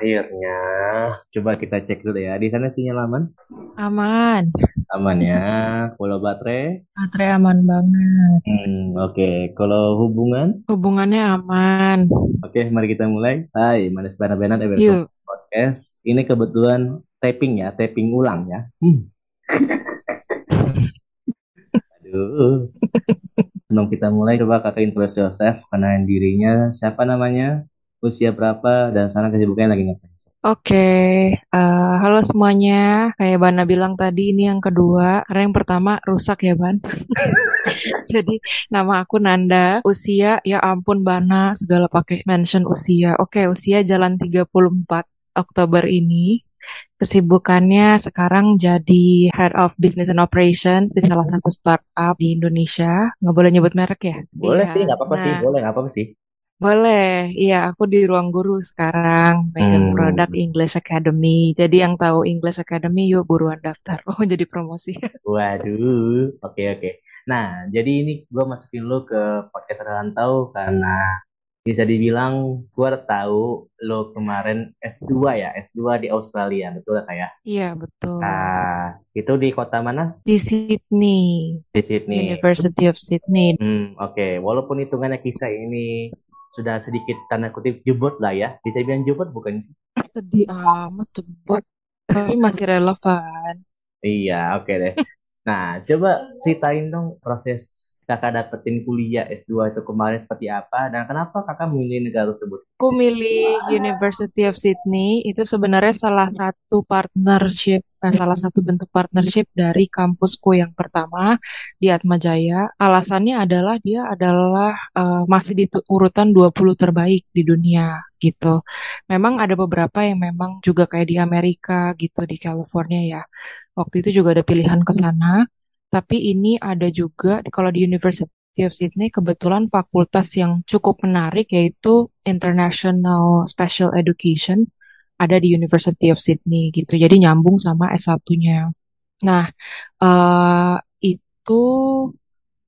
Akhirnya, coba kita cek dulu ya. Di sana sinyal aman? Aman. Aman ya. Kalau baterai? Baterai aman banget. Hmm, oke. Kalau hubungan? Hubungannya aman. Oke, mari kita mulai. Hai, Manis Bana Benat, welcome Yuk. to podcast. Ini kebetulan taping ya, taping ulang ya. Hmm. Aduh. Sebelum kita mulai, coba kakak introduce yourself, kenalin dirinya, siapa namanya, usia berapa, dan sana kesibukannya lagi ngapain. Oke, eh, halo semuanya. Kayak Bana bilang tadi, ini yang kedua. Karena yang pertama rusak ya, Ban. Jadi, nama aku Nanda. Usia, ya ampun Bana, segala pakai mention usia. Oke, usia jalan 34 Oktober ini. Kesibukannya sekarang jadi Head of Business and Operations di salah satu startup di Indonesia. Nggak boleh nyebut merek ya? Boleh Iya. sih, nggak apa-apa sih, Nah, boleh, nggak apa-apa sih. Boleh, iya aku di ruang guru sekarang Hmm. megang produk English Academy. Jadi yang tahu English Academy yuk buruan daftar. Oh jadi promosi. Waduh, oke oke. Nah, jadi ini gue masukin lo ke podcast Rantau karena bisa dibilang gue tahu lo kemarin S2 ya, S2 di Australia, betul gak ya? Iya betul. Nah, itu di kota mana? Di Sydney, Di Sydney. University of Sydney. Hmm, oke. Walaupun hitungannya kisah ini sudah sedikit tanda kutip jebot lah ya. Bisa bilang jebot bukan sih? Sedih amat cepet, tapi masih relevan. Iya, oke deh. Nah, coba ceritain dong proses kakak dapetin kuliah S2 itu kemarin seperti apa dan kenapa kakak memilih negara tersebut? Aku milih University of Sydney itu sebenarnya salah satu partnership, eh, salah satu bentuk partnership dari kampusku yang pertama di Atmajaya. Alasannya adalah dia adalah eh, masih di urutan 20 terbaik di dunia gitu. Memang ada beberapa yang memang juga kayak di Amerika gitu, di California ya. Waktu itu juga ada pilihan ke sana. Tapi ini ada juga kalau di University of Sydney kebetulan fakultas yang cukup menarik yaitu International Special Education ada di University of Sydney gitu. Jadi nyambung sama S1-nya. Nah, eh, itu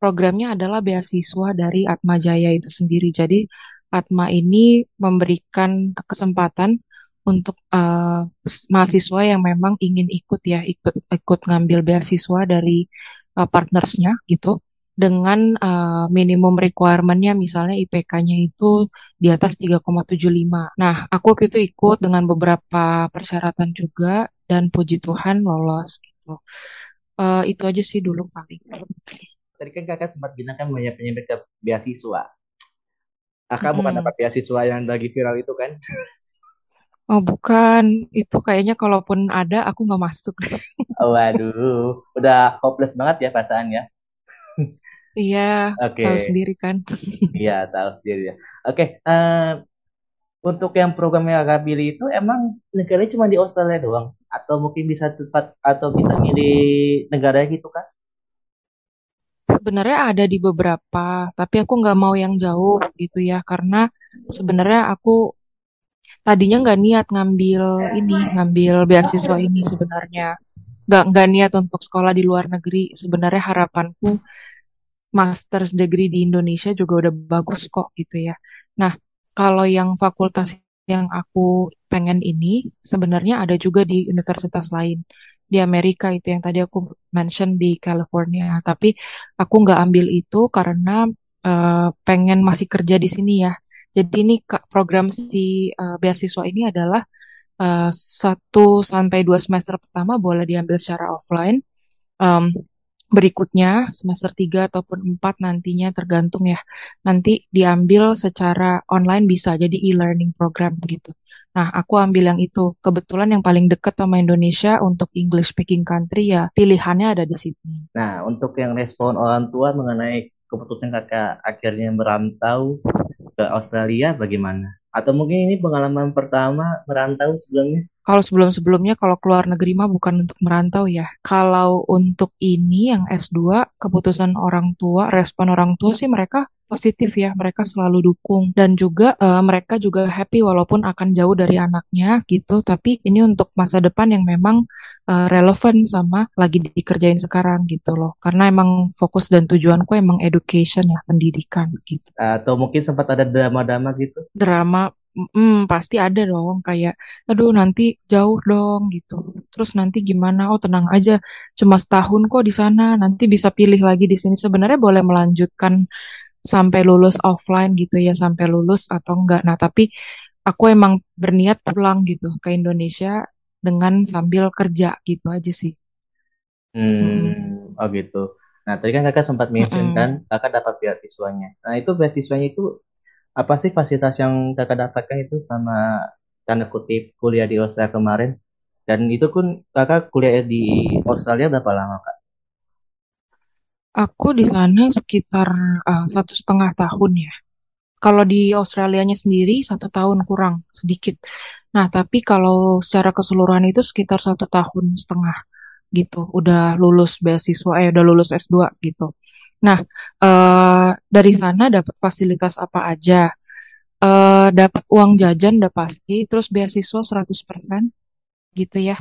programnya adalah beasiswa dari Atma Jaya itu sendiri. Jadi Atma ini memberikan kesempatan untuk eh, mahasiswa yang memang ingin ikut ya, ikut ikut ngambil beasiswa dari eh, partnersnya gitu dengan eh, minimum requirement-nya misalnya IPK-nya itu di atas 3,75. Nah, aku itu ikut dengan beberapa persyaratan juga dan puji Tuhan lolos gitu. Eh, itu aja sih dulu paling. Tadi kan kakak sempat bilang kan banyak penyebab beasiswa. Kakak bukan Mm-mm. dapat beasiswa yang lagi viral itu kan? Oh bukan, itu kayaknya kalaupun ada aku nggak masuk. Waduh, udah hopeless banget ya perasaannya. Iya, Oke, tahu sendiri kan. iya tahu sendiri ya. Oke, eh, untuk yang program yang kakak pilih itu emang negaranya cuma di Australia doang? Atau mungkin bisa tempat atau bisa milih negara gitu kan? Sebenarnya ada di beberapa, tapi aku nggak mau yang jauh gitu ya, karena sebenarnya aku tadinya nggak niat ngambil ini, ngambil beasiswa ini sebenarnya. Nggak nggak niat untuk sekolah di luar negeri. Sebenarnya harapanku master's degree di Indonesia juga udah bagus kok gitu ya. Nah, kalau yang fakultas yang aku pengen ini sebenarnya ada juga di universitas lain di Amerika itu yang tadi aku mention di California. Tapi aku nggak ambil itu karena eh, pengen masih kerja di sini ya. Jadi ini program si eh, beasiswa ini adalah eh, satu sampai dua semester pertama boleh diambil secara offline. Em, berikutnya semester 3 ataupun 4 nantinya tergantung ya. Nanti diambil secara online bisa jadi e-learning program gitu. Nah, aku ambil yang itu. Kebetulan yang paling dekat sama Indonesia untuk English speaking country ya pilihannya ada di Sydney. Nah, untuk yang respon orang tua mengenai keputusan kakak akhirnya merantau ke Australia bagaimana? Atau mungkin ini pengalaman pertama merantau sebelumnya? Kalau sebelum-sebelumnya kalau keluar negeri mah bukan untuk merantau ya. Kalau untuk ini yang S2 keputusan orang tua, respon orang tua sih mereka positif ya, mereka selalu dukung dan juga eh, mereka juga happy walaupun akan jauh dari anaknya gitu, tapi ini untuk masa depan yang memang eh, relevan sama lagi dikerjain sekarang gitu loh. Karena emang fokus dan tujuanku emang education ya, pendidikan gitu. Atau mungkin sempat ada drama-drama gitu? Drama mm, pasti ada dong kayak, aduh nanti jauh dong gitu. Terus nanti gimana? Oh tenang aja, cuma setahun kok di sana. Nanti bisa pilih lagi di sini. Sebenarnya boleh melanjutkan sampai lulus offline gitu ya, sampai lulus atau enggak. Nah tapi aku emang berniat pulang gitu ke Indonesia dengan sambil kerja gitu aja sih. Mm-mm. Hmm, oh gitu. Nah, tadi kan kakak sempat mention kan, Mm-mm. kakak dapat beasiswanya. Nah, itu beasiswanya itu apa sih fasilitas yang kakak dapatkan itu sama tanda kutip kuliah di Australia kemarin? Dan itu pun kakak kuliah di Australia berapa lama, Kak? Aku di sana sekitar eh, satu setengah tahun ya. Kalau di Australianya sendiri satu tahun kurang sedikit. Nah, tapi kalau secara keseluruhan itu sekitar satu tahun setengah gitu. Udah lulus beasiswa, eh udah lulus S2 gitu. Nah, eh, dari sana dapat fasilitas apa aja? Eh, dapat uang jajan udah pasti, terus beasiswa 100% gitu ya.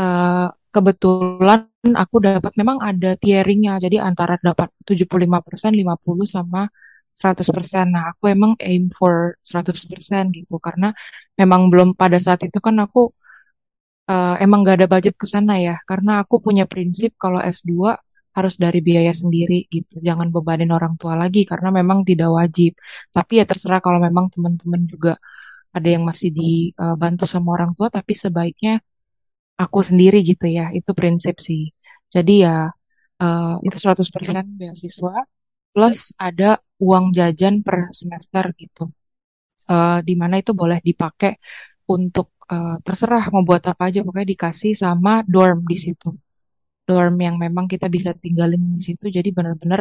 Eh, kebetulan aku dapat memang ada tieringnya, jadi antara dapat 75%, 50 sama 100%. Nah, aku emang aim for 100% gitu karena memang belum pada saat itu kan aku eh, emang gak ada budget ke sana ya, karena aku punya prinsip kalau S2 harus dari biaya sendiri gitu, jangan bebanin orang tua lagi karena memang tidak wajib. Tapi ya terserah kalau memang teman-teman juga ada yang masih dibantu sama orang tua, tapi sebaiknya aku sendiri gitu ya. Itu prinsip sih. Jadi ya eh, itu 100% beasiswa plus ada uang jajan per semester gitu. Eh, di mana itu boleh dipakai untuk eh, terserah mau buat apa aja pokoknya dikasih sama dorm di situ. Dorm yang memang kita bisa tinggalin di situ. Jadi benar-benar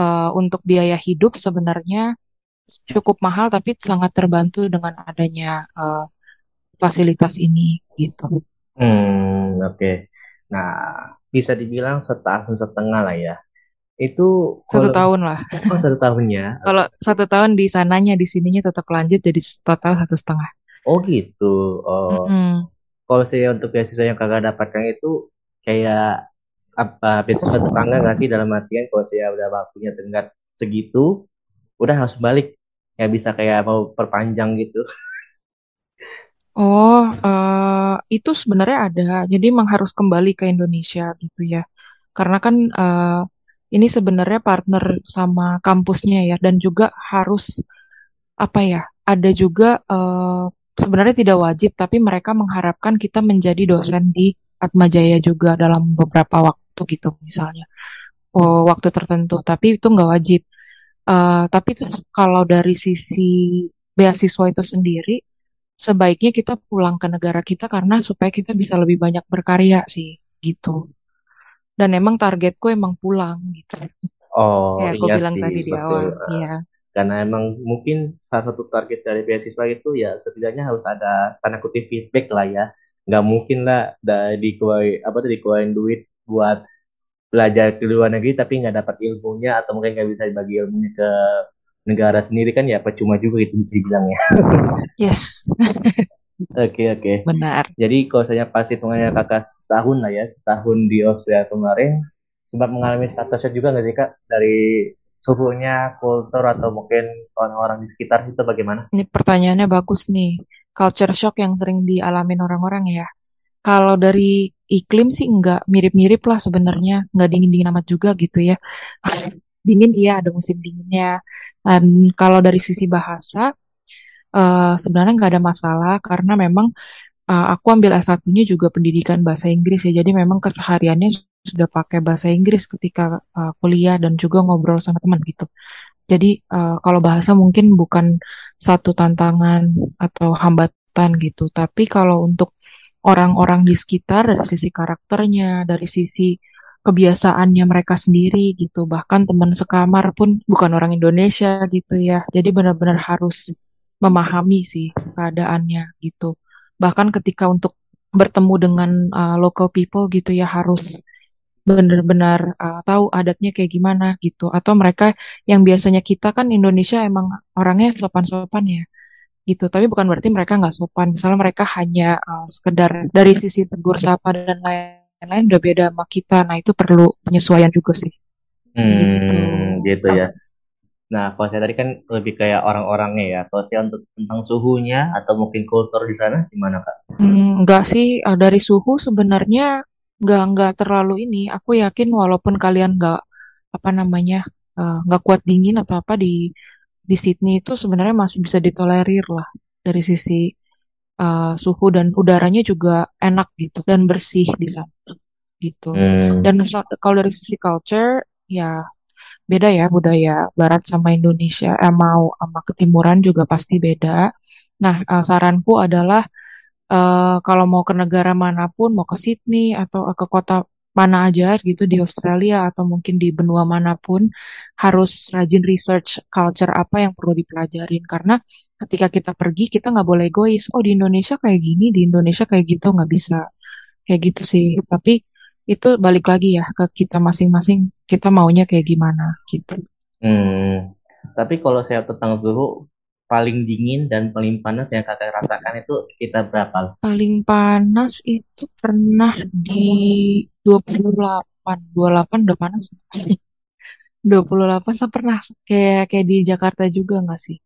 eh, untuk biaya hidup sebenarnya cukup mahal tapi sangat terbantu dengan adanya eh, fasilitas ini gitu. Hmm, oke. Nah, bisa dibilang setahun setengah lah ya. Itu Satu kalau tahun lah. oh satu tahunnya. Kalau satu tahun di sananya, di sininya tetap lanjut jadi total satu setengah. Oh gitu. Oh, Mm-mm. kalau saya untuk beasiswa yang kakak dapatkan itu kayak apa beasiswa tetangga nggak sih dalam artian kalau saya udah waktunya tenggat segitu, udah harus balik. Ya bisa kayak mau perpanjang gitu. Oh, eh, itu sebenarnya ada. Jadi memang harus kembali ke Indonesia gitu ya. Karena kan eh, ini sebenarnya partner sama kampusnya ya, dan juga harus apa ya? Ada juga eh, sebenarnya tidak wajib, tapi mereka mengharapkan kita menjadi dosen di Atmajaya juga dalam beberapa waktu gitu, misalnya oh, waktu tertentu. Tapi itu nggak wajib. Eh, tapi terus kalau dari sisi beasiswa itu sendiri, sebaiknya kita pulang ke negara kita karena supaya kita bisa lebih banyak berkarya sih, gitu. Dan emang targetku emang pulang gitu. Oh Kayak aku iya bilang sih tadi di betul. awal, Eh, iya. Karena emang mungkin salah satu target dari beasiswa itu ya setidaknya harus ada tanda kutip feedback lah ya. Nggak mungkin lah da- dikeluarin apa tuh dikeluarin duit buat belajar ke luar negeri tapi nggak dapat ilmunya atau mungkin nggak bisa bagi ilmunya ke negara sendiri kan ya percuma juga itu bisa dibilang ya. Yes, Oke oke. benar. Jadi kalau saya pas hitungannya kakak setahun lah ya, setahun di Austria kemarin, sempat mengalami culture shock juga nggak sih kak dari suhunya, kultur atau mungkin orang-orang di sekitar itu bagaimana? Ini pertanyaannya bagus nih. Culture shock yang sering dialamin orang-orang ya. Kalau dari iklim sih nggak mirip-mirip lah sebenarnya, nggak dingin-dingin amat juga gitu ya. Dingin iya ada musim dinginnya. Dan kalau dari sisi bahasa, eh, sebenarnya nggak ada masalah karena memang eh, aku ambil S1-nya juga pendidikan bahasa Inggris ya. Jadi memang kesehariannya sudah pakai bahasa Inggris ketika eh, kuliah dan juga ngobrol sama teman gitu. Jadi eh, kalau bahasa mungkin bukan satu tantangan atau hambatan gitu. Tapi kalau untuk orang-orang di sekitar dari sisi karakternya, dari sisi kebiasaannya mereka sendiri gitu. Bahkan teman sekamar pun bukan orang Indonesia gitu ya. Jadi benar-benar harus memahami sih keadaannya gitu. Bahkan ketika untuk bertemu dengan uh, local people gitu ya harus benar-benar uh, tahu adatnya kayak gimana gitu. Atau mereka yang biasanya kita kan Indonesia emang orangnya sopan-sopan ya gitu. Tapi bukan berarti mereka nggak sopan. Misalnya mereka hanya uh, sekedar dari sisi tegur sapa dan lain-lain udah beda sama kita. Nah itu perlu penyesuaian juga sih. Gitu. Hmm, gitu ya. Nah, kalau saya tadi kan lebih kayak orang-orangnya ya. Kalau saya untuk tentang suhunya atau mungkin kultur di sana gimana Kak? Hmm, enggak sih, eh, dari suhu sebenarnya enggak enggak terlalu ini. Aku yakin walaupun kalian enggak apa namanya eh, enggak kuat dingin atau apa di di Sydney itu sebenarnya masih bisa ditolerir lah dari sisi eh, suhu dan udaranya juga enak gitu dan bersih di sana gitu. Hmm. Dan so- kalau dari sisi culture ya beda ya budaya Barat sama Indonesia, eh, mau sama ketimuran juga pasti beda. Nah, eh, saranku adalah eh, kalau mau ke negara mana pun, mau ke Sydney atau ke kota mana aja gitu di Australia atau mungkin di benua mana pun, harus rajin research culture apa yang perlu dipelajarin. Karena ketika kita pergi, kita nggak boleh egois. Oh, di Indonesia kayak gini, di Indonesia kayak gitu, nggak bisa. Kayak gitu sih. Tapi itu balik lagi ya ke kita masing-masing, kita maunya kayak gimana gitu. Hmm. Tapi kalau saya tentang suhu paling dingin dan paling panas yang kakak rasakan itu sekitar berapa? Paling panas itu pernah di 28. 28 udah panas. 28 saya pernah kayak kayak di Jakarta juga nggak sih?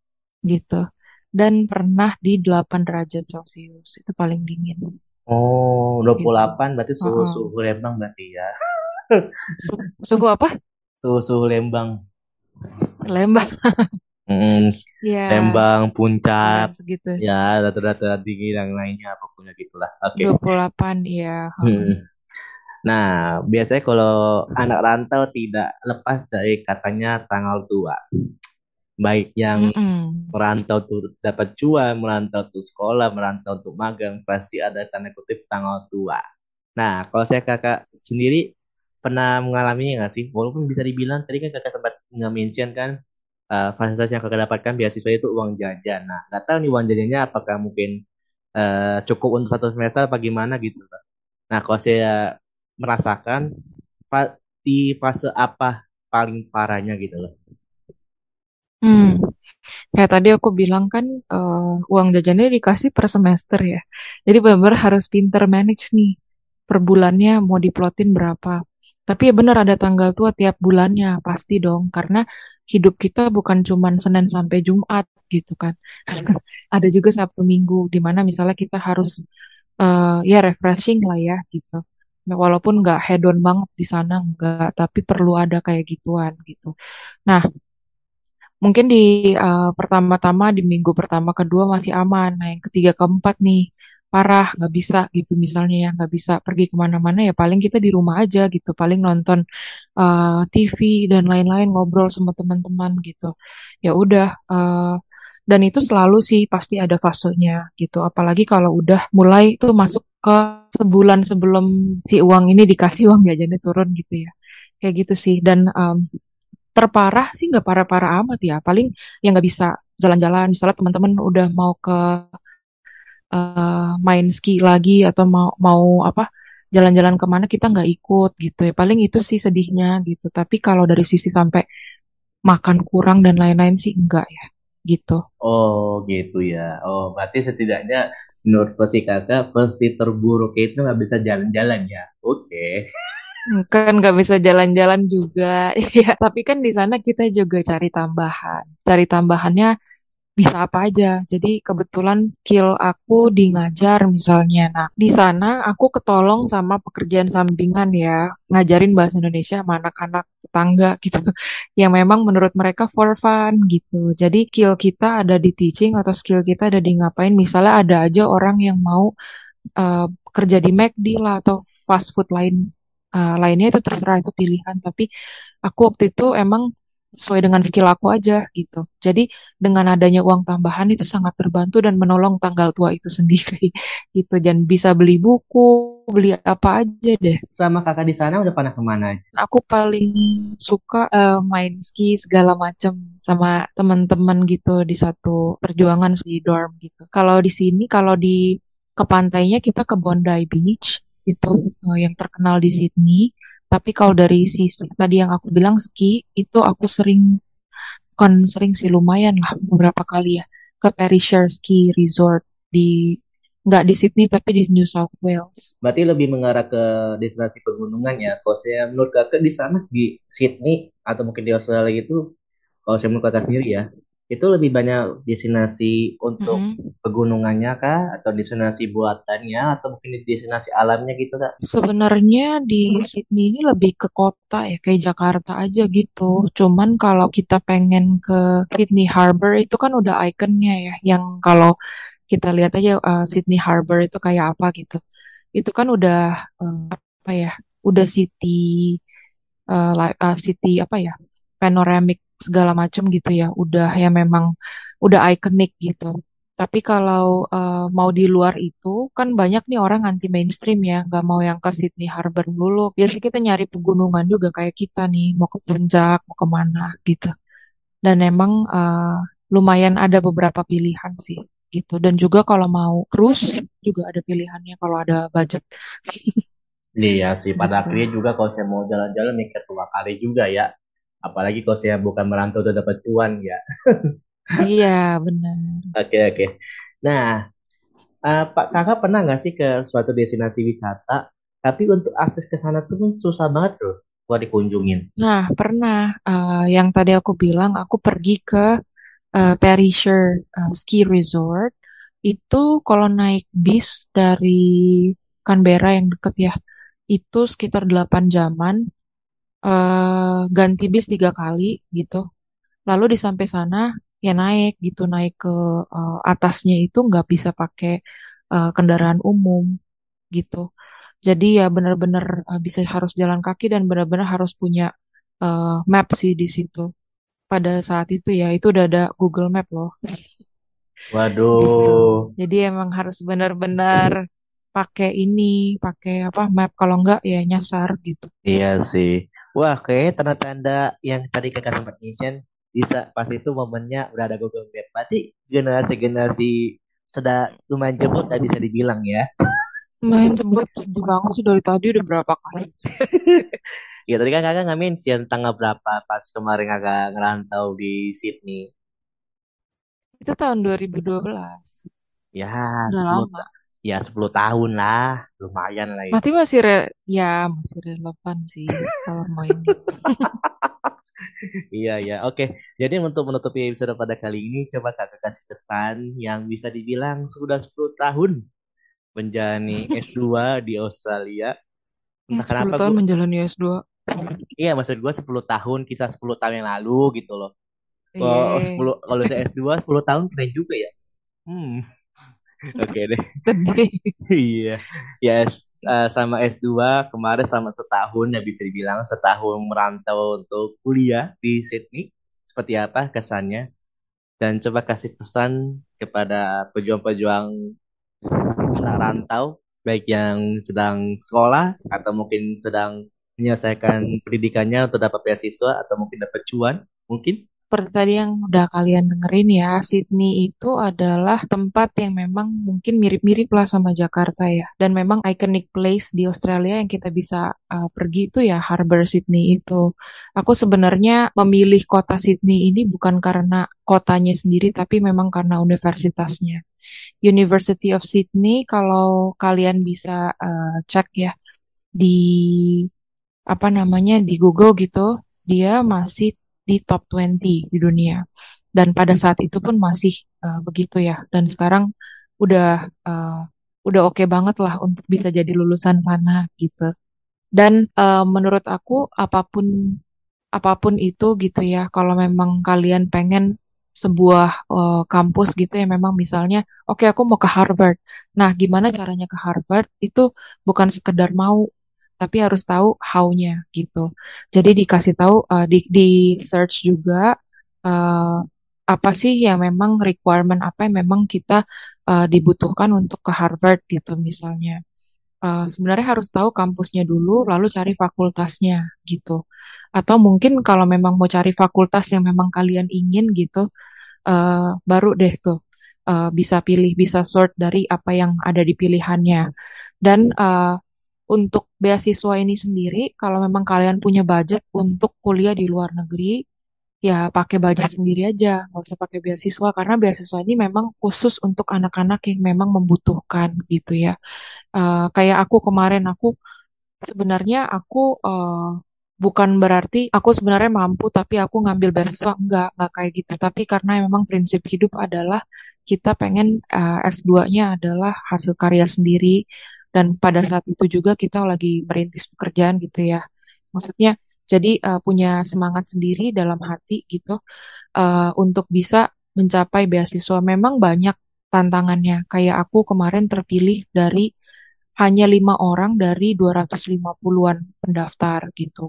Gitu. Dan pernah di 8 derajat Celcius. Itu paling dingin Oh, dua puluh gitu. delapan berarti suhu Heeh. suhu Lembang berarti ya. Su- Suhu apa? Suhu suhu Lembang. Lembang. Hmm, Ya, Lembang, Puncak, segitu. ya rata-rata dingin yang lainnya pokoknya gitulah. Oke. 28 ya. Hmm. Nah, biasanya kalau anak rantau tidak lepas dari katanya tanggal tua. Baik yang Mm-mm. merantau tuh dapat cuan, merantau tuh sekolah, merantau untuk magang, pasti ada tanda kutip tanggal tua. Nah, kalau saya kakak sendiri pernah mengalaminya nggak sih? Walaupun bisa dibilang tadi kan kakak sempat nggak mention kan eh, fasilitas yang kakak dapatkan beasiswa itu uang jajan. Nah, nggak tahu nih uang jajannya apakah mungkin eh, cukup untuk satu semester apa gimana gitu. Nah, kalau saya merasakan fa- di fase apa paling parahnya gitu loh. Hmm. Kayak tadi aku bilang kan eh, uang jajannya dikasih per semester ya. Jadi benar-benar harus pinter manage nih. Per bulannya mau diplotin berapa. Tapi ya benar ada tanggal tua tiap bulannya, pasti dong. Karena hidup kita bukan cuman Senin sampai Jumat gitu kan. Ada juga Sabtu Minggu, di mana misalnya kita harus eh, ya refreshing lah ya gitu. Walaupun nggak hedon banget di sana, nggak, tapi perlu ada kayak gituan gitu. Nah, Mungkin di eh, pertama-tama di minggu pertama kedua masih aman. Nah yang ketiga keempat nih parah nggak bisa gitu misalnya ya nggak bisa pergi ke mana-mana ya paling kita di rumah aja gitu paling nonton eh, TV dan lain-lain ngobrol sama teman-teman gitu ya udah eh, dan itu selalu sih pasti ada fasenya gitu apalagi kalau udah mulai tuh masuk ke sebulan sebelum si uang ini dikasih uang jajannya turun gitu ya kayak gitu sih dan em, terparah sih nggak parah-parah amat ya. Paling yang nggak bisa jalan-jalan. Misalnya teman-teman udah mau ke eh, main ski lagi atau mau mau apa jalan-jalan ke mana kita nggak ikut gitu ya. Paling itu sih sedihnya gitu. Tapi kalau dari sisi sampai makan kurang dan lain-lain sih enggak ya gitu. Oh gitu ya. Oh berarti setidaknya menurut versi kakak versi terburuk itu nggak bisa jalan-jalan ya. Oke. Kan nggak bisa jalan-jalan juga, ya. Tapi kan di sana kita juga cari tambahan. Cari tambahannya bisa apa aja. Jadi kebetulan skill aku di ngajar misalnya. Nah, di sana aku ketolong sama pekerjaan sampingan ya, ngajarin bahasa Indonesia sama anak-anak tetangga gitu. Yang memang menurut mereka for fun gitu. Jadi skill kita ada di teaching atau skill kita ada di ngapain. Misalnya ada aja orang yang mau eh, kerja di McD lah atau fast food lain eh, lainnya itu terserah itu pilihan. Tapi aku waktu itu emang sesuai dengan skill aku aja gitu. Jadi dengan adanya uang tambahan itu sangat terbantu dan menolong tanggal tua itu sendiri gitu. Dan bisa beli buku, beli apa aja deh. Sama kakak di sana udah pernah ke mana aja? Aku paling suka eh, main ski segala macam sama teman-teman gitu di satu perjuangan di dorm gitu. Kalau di sini, kalau di ke pantainya kita ke Bondi Beach itu eh, yang terkenal di Sydney. Tapi kalau dari sisi tadi yang aku bilang ski itu aku sering bukan sering sih lumayan lah beberapa kali ya ke Perisher Ski Resort di nggak di Sydney tapi di New South Wales. Berarti lebih mengarah ke destinasi pegunungan ya. Kalau saya menurut kakak di sana di Sydney atau mungkin di Australia itu kalau saya menurut kakak sendiri ya, itu lebih banyak destinasi untuk Mm-mm. pegunungannya kah, atau destinasi buatannya, atau mungkin destinasi alamnya gitu kak? Sebenarnya di Sydney ini lebih ke kota ya, kayak Jakarta aja gitu. Cuman kalau kita pengen ke Sydney Harbor itu kan udah ikonnya ya, yang kalau kita lihat aja uh, Sydney Harbor itu kayak apa gitu. Itu kan udah uh, apa ya, udah city uh, uh, city apa ya, panoramic segala macam gitu ya, udah ya memang udah ikonik gitu. Tapi kalau uh, mau di luar itu kan banyak nih orang anti mainstream ya, nggak mau yang ke Sydney Harbor dulu. Biasanya kita nyari pegunungan juga kayak kita nih, mau ke puncak, mau ke mana gitu. Dan emang uh, lumayan ada beberapa pilihan sih gitu. Dan juga kalau mau cruise juga ada pilihannya kalau ada budget Iya sih, pada gitu. akhirnya juga kalau saya mau jalan-jalan mikir dua kali juga ya. Apalagi kalau saya bukan merantau udah dapat cuan ya. Iya, benar. Oke, oke. Nah, eh, Pak Kakak pernah nggak sih ke suatu destinasi wisata, tapi untuk akses ke sana tuh pun susah banget loh buat dikunjungin. Nah, pernah eh, yang tadi aku bilang, aku pergi ke eh, Perisher eh, Ski Resort. Itu kalau naik bis dari Canberra yang deket ya, itu sekitar 8 jaman. Eh, ganti bis tiga kali gitu. Lalu di sampai sana ya naik gitu, naik ke eh, atasnya itu nggak bisa pakai eh, kendaraan umum gitu. Jadi ya benar-benar eh, bisa harus jalan kaki dan benar-benar harus punya eh, map sih di situ. Pada saat itu ya itu udah ada Google Map loh gitu. Waduh, Jadi emang harus benar-benar pakai ini, pakai apa map kalau enggak ya nyasar gitu. iya sih. Wah, kayak tanda-tanda yang tadi kakak sempat mention, bisa pas itu momennya udah ada Google Map. Berarti generasi-generasi sudah lumayan jemput udah bisa dibilang ya. Main jemput sedih banget sih dari tadi udah berapa kali. Ya tadi kan kakak nggak mention tanggal berapa pas kemarin kakak ngerantau di Sydney. Itu tahun 2012. Ya, Udah 10 lama. Ya 10 tahun lah. Lumayan lah itu. Berarti masih re ya masih relevan sih kalau mau ini. Iya, ya. Oke. Jadi untuk menutupi episode pada kali ini, coba kakak kasih kesan yang bisa dibilang sudah 10 tahun menjalani S2 di Australia. Ya, Entah 10 kenapa tahun gue, menjalani S2. iya maksud gue 10 tahun, kisah 10 tahun yang lalu gitu loh. Kalau Iya, 10, kalau saya S2 10 tahun keren juga ya. Hmm, oke deh. Iya, ya S- eh, sama S2 kemarin sama setahun ya bisa dibilang setahun merantau untuk kuliah di Sydney. Seperti apa kesannya? Dan coba kasih pesan kepada pejuang-pejuang anak rantau, baik yang sedang sekolah atau mungkin sedang menyelesaikan pendidikannya untuk dapat beasiswa atau mungkin dapat cuan, mungkin. Seperti tadi yang udah kalian dengerin ya, Sydney itu adalah tempat yang memang mungkin mirip-mirip lah sama Jakarta ya. Dan memang iconic place di Australia yang kita bisa uh, pergi itu ya Harbour Sydney itu. Aku sebenarnya memilih kota Sydney ini bukan karena kotanya sendiri, tapi memang karena universitasnya. University of Sydney, kalau kalian bisa uh, cek ya di apa namanya di Google gitu, dia masih di top 20 di dunia. Dan pada saat itu pun masih uh, begitu ya. Dan sekarang udah uh, udah oke banget lah untuk bisa jadi lulusan sana gitu. Dan uh, menurut aku apa pun apa pun itu gitu ya, kalau memang kalian pengen sebuah uh, kampus gitu ya memang misalnya oke aku mau ke Harvard. Nah, gimana caranya ke Harvard? Itu bukan sekedar mau tapi harus tahu how-nya gitu. Jadi dikasih tahu uh, di di search juga uh, apa sih yang memang requirement apa yang memang kita uh, dibutuhkan untuk ke Harvard gitu misalnya. Uh, sebenarnya harus tahu kampusnya dulu, lalu cari fakultasnya gitu. Atau mungkin kalau memang mau cari fakultas yang memang kalian ingin gitu, uh, baru deh tuh uh, bisa pilih, bisa sort dari apa yang ada di pilihannya. Dan uh, untuk beasiswa ini sendiri, kalau memang kalian punya budget untuk kuliah di luar negeri, ya pakai budget sendiri aja, nggak usah pakai beasiswa karena beasiswa ini memang khusus untuk anak-anak yang memang membutuhkan gitu ya. Eh, kayak aku kemarin aku sebenarnya aku eh, bukan berarti aku sebenarnya mampu tapi aku ngambil beasiswa enggak, enggak kayak gitu. Tapi karena memang prinsip hidup adalah kita pengen uh, S2-nya adalah hasil karya sendiri dan pada saat itu juga kita lagi merintis pekerjaan gitu ya. Maksudnya jadi uh, punya semangat sendiri dalam hati gitu uh, untuk bisa mencapai beasiswa. Memang banyak tantangannya. Kayak aku kemarin terpilih dari hanya lima orang dari 250-an pendaftar gitu.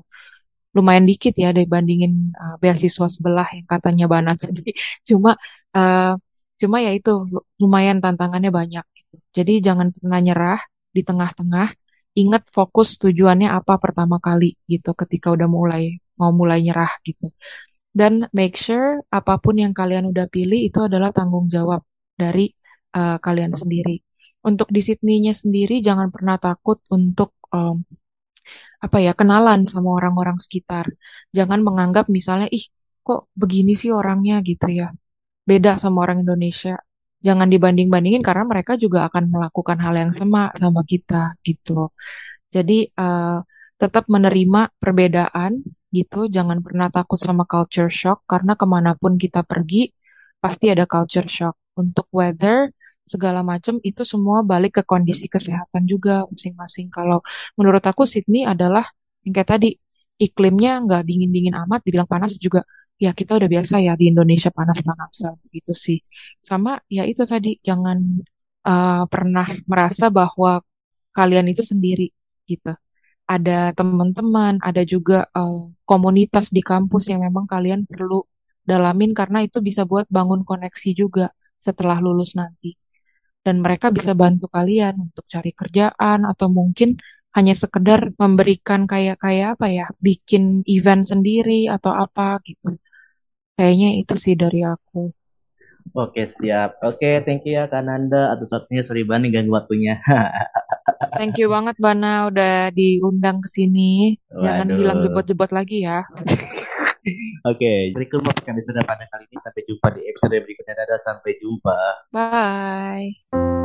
Lumayan dikit ya dibandingin uh, beasiswa sebelah yang katanya Bana tadi. Cuma uh, cuma ya itu lumayan tantangannya banyak gitu. Jadi jangan pernah nyerah di tengah-tengah. Ingat fokus tujuannya apa pertama kali gitu ketika udah mulai mau mulai nyerah gitu. Dan make sure apa pun yang kalian udah pilih itu adalah tanggung jawab dari uh, kalian sendiri untuk di Sydney-nya sendiri jangan pernah takut untuk um, apa ya kenalan sama orang-orang sekitar. Jangan menganggap misalnya ih kok begini sih orangnya gitu ya. Beda sama orang Indonesia. Jangan dibanding-bandingin karena mereka juga akan melakukan hal yang sama sama kita gitu. Jadi uh, tetap menerima perbedaan gitu. Jangan pernah takut sama culture shock karena ke mana pun kita pergi pasti ada culture shock. Untuk weather segala macam itu semua balik ke kondisi kesehatan juga masing-masing. Kalau menurut aku Sydney adalah yang kayak tadi iklimnya nggak dingin-dingin amat, dibilang panas juga ya kita udah biasa ya di Indonesia panas-panasan gitu sih. Sama ya itu tadi jangan uh, pernah merasa bahwa kalian itu sendiri gitu. Ada teman-teman, ada juga uh, komunitas di kampus yang memang kalian perlu dalamin karena itu bisa buat bangun koneksi juga setelah lulus nanti dan mereka bisa bantu kalian untuk cari kerjaan atau mungkin hanya sekedar memberikan kayak kayak apa ya, bikin event sendiri atau apa gitu. Kayaknya itu sih dari aku. Oke siap. Oke thank you ya Kananda atas waktunya sorry banget ganggu waktunya. thank you banget Bana udah diundang ke sini. Jangan bilang jebot-jebot lagi ya. Oke, okay, itu kami sudah pada kali ini. Sampai jumpa di episode berikutnya. Dadah, sampai jumpa. Bye.